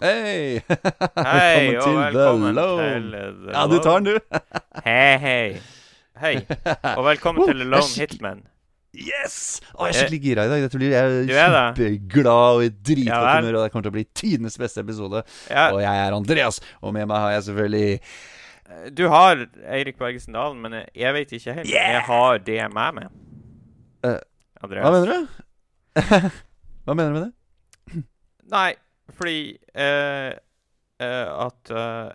Hei! Hei, velkommen og til velkommen The Lone. til The Ja, du tar den, du. Hei, hei. Hei, og velkommen til The er Lone Hitman. Yes! Å, jeg er skikkelig gira i dag. Dette blir jeg er er kjempeglad og i dritgodt humør. Og det kommer til å bli tidenes beste episode. Ja, Og jeg er Andreas, og med meg har jeg selvfølgelig du har Eirik Bergesen Dalen, men jeg- jeg vet ikke helt. Yeah! Jeg har det med meg. Uh, Andreas. Hva mener du? Hva mener du med det? Nei, fordi eh, eh, at eh,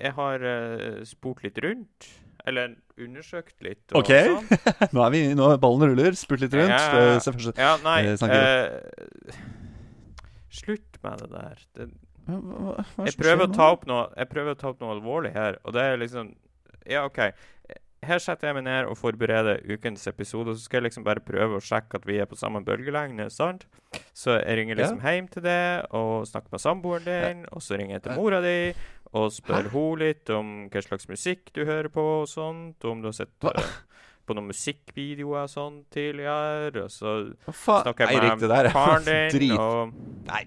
Jeg har eh, spurt litt rundt. Eller undersøkt litt. Ok. sånn. Nå er vi nå ballen ruller. Spurt litt rundt. Ja. Eh, først Ja, nei Slutt med det der. Det, Hva- hva- Jeg prøver, å ta opp noe, jeg prøver å ta opp noe alvorlig her, og det er liksom Ja, OK. Her setter jeg meg ned og forbereder ukens episode, så skal jeg liksom bare prøve å sjekke at vi er på samme bølgelengde, sant? Så jeg ringer liksom hjem til det og snakker med samboeren din, og så ringer jeg til mora di og spør hun litt om hva slags musikk du hører på og sånt, og om du har sett Hva? eh, på noen musikkvideoer og sånn tidligere, og så snakker jeg der med er faren din, og Nei.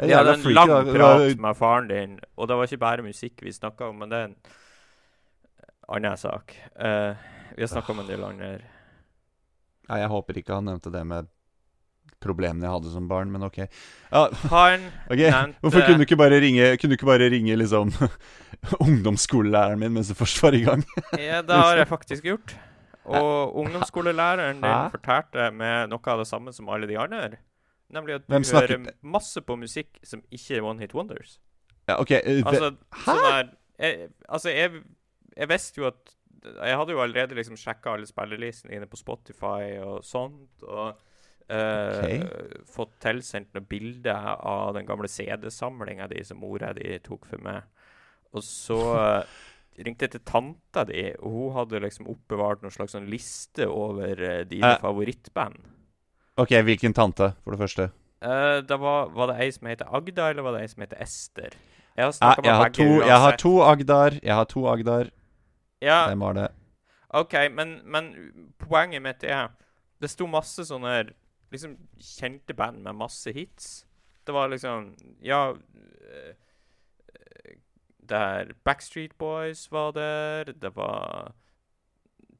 vi hadde en lang prat med faren din, og det var ikke bare musikk vi snakka om, men det er en annen sak. Uh, vi har snakka om en del andre Nei, jeg håper ikke han nevnte det med problemene jeg hadde som barn, men OK. Ja, Han okay. nevnte Hvorfor kunne du ikke bare ringe ikke bare ringe liksom ungdomsskolelæreren min mens du først var i gang? Ja, det har jeg faktisk gjort. Og ungdomsskolelæreren din fortalte med noe av det samme som alle de andre. Nemlig at du hører masse på musikk som ikke er One Hit Wonders. Ja, OK. eh, Altså, sånn der jeg, Altså, jeg, jeg visste jo at Jeg hadde jo allerede liksom sjekka alle spillelistene dine på Spotify og sånt, og eh, fått tilsendt noen bilder av den gamle CD-samlinga di som mora di tok for meg. Og så eh, ringte jeg til tanta di, og hun hadde liksom oppbevart noen slags sånn liste over uh, dine Eh. favorittband. OK, hvilken tante, for det første? Uh, det var, var det ei som heter Agda, eller var det ei som heter Ester? Jeg har jeg, har to, jeg har to Agdar. Jeg har to Agdar. Ja, det var det? OK, men, men poenget mitt er Det sto masse sånne liksom kjente band med masse hits. Det var liksom Ja eh, Der Backstreet Boys var der. Det var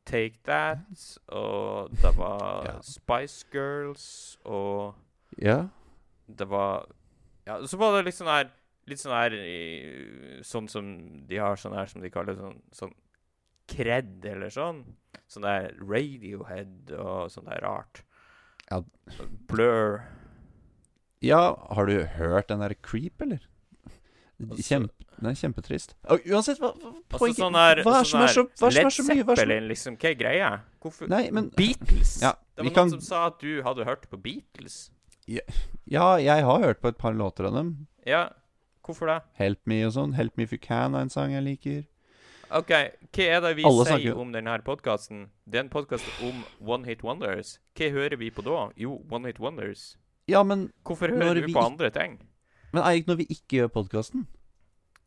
Take That. Og det var Ja. Spice Girls. Og Ja? det var Ja, så var det litt sånn her Litt sånn her Sånn som de har sånn her som de kaller sånn, sånn Kred eller sånn. Sånn der Radiohead og sånn der rart. Ja. Blur. Ja, har du hørt den der Creep, eller? Altså- Kjempe, den er kjempetrist. Og uansett, hva, hva, Altså sånn her hva er sånn som er så, hva som er så mye? Er Zeppelin, liksom. Hva er greia? Hvorfor nei, men Beatles? Ja, det var var kan- noen som sa at du hadde hørt på Beatles. Ja, jeg har hørt på et par låter av dem. Ja, hvorfor det? Help Me og sånn. Help Me If You Can er en sang jeg liker. OK, hva er det vi Alle sier snakker- om denne podkasten? Det er en podkast om One Hit Wonders. Hva hører vi på da? Jo, One Hit Wonders. Ja, men, Hvorfor hører vi på andre ting? men Eirik, når vi ikke gjør podkasten,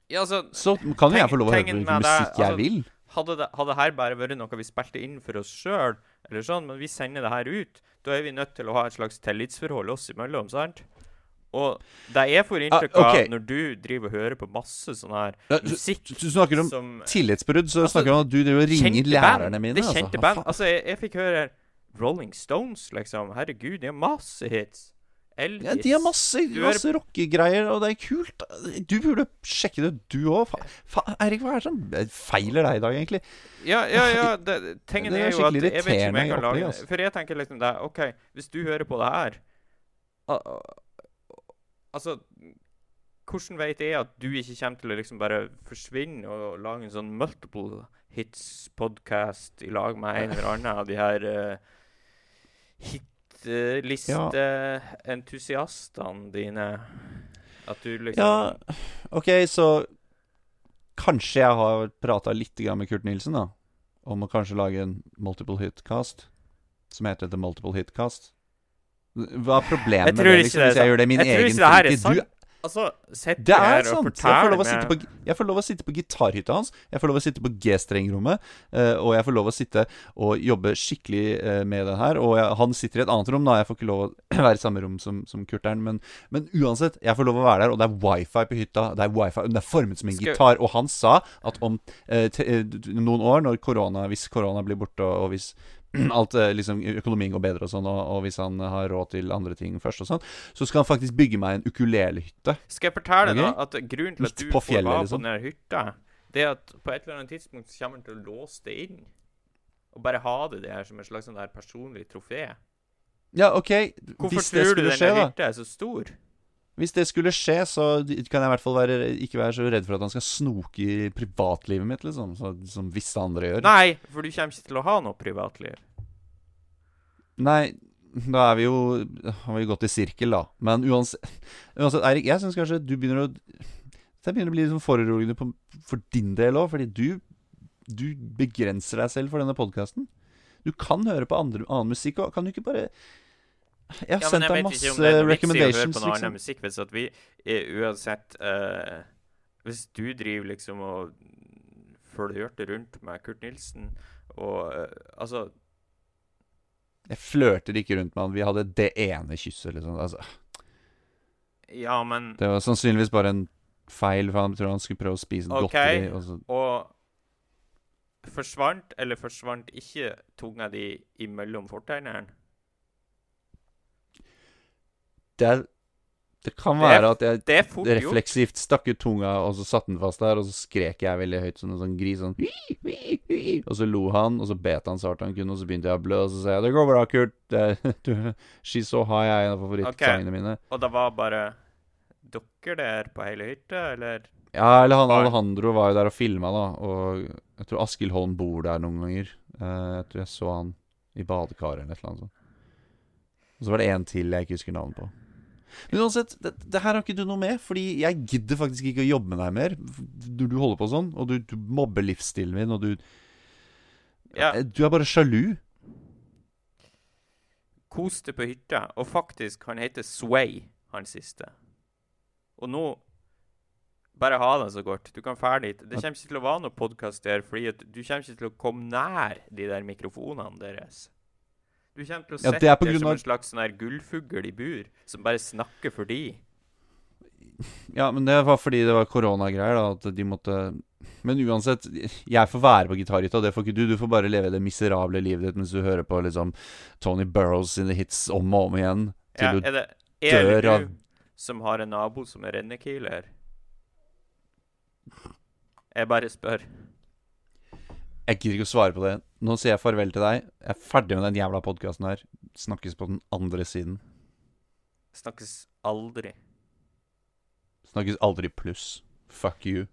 Ja, altså, så kan jo jeg få lov å høre på hvilken musikk det, musikk jeg altså- vil. hadde det, hadde her bare vært noe vi spilte inn for oss sjøl, eller sånn, men vi sender det her ut, da er vi nødt til å ha et slags tillitsforhold oss imellom, sant? Og det jeg får inntrykk Ah, okay. av når du driver og hører på masse sånn her du, musikk du snakker om som tillitsbrudd, så Altså, snakker du om at du driver og ringer lærerne mine. Det er altså. kjente band. Altså, jeg, jeg fikk høre Rolling Stones, liksom. Herregud, de har masse hits. Elvis. Ja, de har masse, masse rockegreier, og det er kult. Du burde sjekke det, du òg. Eirik, hva er det som feiler deg i dag, egentlig? Ja, ja, ja. Det, tingen Det er er, jo at jeg vet ikke om jeg kan lage opplegg, altså. For jeg tenker liksom det OK, hvis du hører på det her Altså Hvordan vet jeg at du ikke kommer til å liksom bare forsvinne og lage en sånn multiple hits-podkast i lag med en eller annen av de her uh, hitlisteentusiastene dine? At du liksom Ja, OK, så Kanskje jeg har prata litt med Kurt Nilsen, da. Om å kanskje lage en multiple hit-cast som heter The Multiple Hit-cast. Hva er problemet med det, liksom, det hvis jeg gjør det i min egen fritid? Du, Altså, Det er sant. Jeg får, på, jeg får lov å sitte på gitarhytta hans. Jeg får lov å sitte på G-strengrommet. eh, og jeg får lov å sitte og jobbe skikkelig eh, med det her. Og jeg, han sitter i et annet rom, da. Jeg får ikke lov å være i samme rom som, som Kurtern. Men, men uansett, jeg får lov å være der, og det er wifi på hytta. Det er wifi, det er formet som en Skal- gitar. Og han sa at om eh, eh, noen år, når korona, hvis korona blir borte, og, og hvis alt eh, liksom økonomien går bedre og sånn, og, og hvis han har råd til andre ting først og sånn, så skal han faktisk bygge meg en ukulelehytte. Skal jeg fortelle deg da at grunnen til at du får være liksom. på den hytta, det er at på et eller annet tidspunkt så kommer han til å låse det inn. Og bare ha det der som et slags sånn der personlig trofé. Ja, OK. Hvorfor hvis det tror du skulle den skje, her da hytta er så stor? Hvis det skulle skje, så kan jeg i hvert fall være, ikke være så redd for at han skal snoke i privatlivet mitt, liksom. Så, som visse andre gjør. Nei, for du kommer ikke til å ha noe privatliv. Nei, da er vi jo Har vi gått i sirkel, da. Men uansett, uansett Eirik, jeg syns kanskje du begynner å Det begynner å bli sånn foruroligende for din del òg, fordi du Du begrenser deg selv for denne podkasten. Du kan høre på andre, annen musikk, og kan du ikke bare Jeg har Ja, men sendt jeg deg vet ikke masse om det er noe vits i å høre recommendations, på noe annen liksom. musikk hvis at vi er uansett uh, Hvis du driver liksom og flørter rundt med Kurt Nilsen og uh, Altså Jeg flørter ikke rundt med han. Vi hadde det ene kysset, liksom. Altså, Ja, men det var sannsynligvis bare en feil, for han tror han skulle prøve å spise okay. godteri. Og så Og forsvant eller forsvant ikke tunga di imellom fortennene? Det, er, det kan være at jeg Det refleksivt stakk ut tunga, og så satte den fast der, og så skrek jeg veldig høyt som en sånn gris. Sånn. Og så lo han, og så bet han så hardt han kunne, og så begynte jeg å blø, og så sa jeg 'Det går bra, Kurt'. Det, She's So High er en av favorittsangene mine. Og det var bare dukker der på hele hytta, eller? Ja, eller han. Alejandro var jo der og filma, da, og jeg tror Askild Holm bor der noen ganger. Eh, jeg tror jeg så han i badekaret eller et eller annet sånt. Og så var det en til jeg ikke husker navnet på. Men uansett, det, det her har ikke du noe med, fordi jeg gidder faktisk ikke å jobbe med deg mer Du, du holder på sånn, og du, du mobber livsstilen min, og du Ja. Eh, Du er bare sjalu. koste på hytta. Og faktisk, han heter Sway, han siste. Og nå Bare ha det så godt. Du kan fære dit. Det kommer ikke til å være noe podkast der, fordi du kommer ikke til å komme nær de der mikrofonene deres. Du kommer til å Ja, det der grunn som av- en slags sånn gullfugl i bur, som bare snakker for de. Ja, men det var fordi det var koronagreier, da, at de måtte Men uansett, jeg får være på gitarhytta, det får ikke du. Du får bare leve det miserable livet ditt mens du hører på liksom Tony Burrows sine hits om og om igjen. Til Ja, du er det er dør av du som har en nabo som er rennekiler? Jeg bare spør. Jeg gidder ikke å svare på det. Nå sier jeg farvel til deg. Jeg er ferdig med den jævla podkasten her. Snakkes på den andre siden. Snakkes aldri. Snakkes aldri pluss. Fuck you.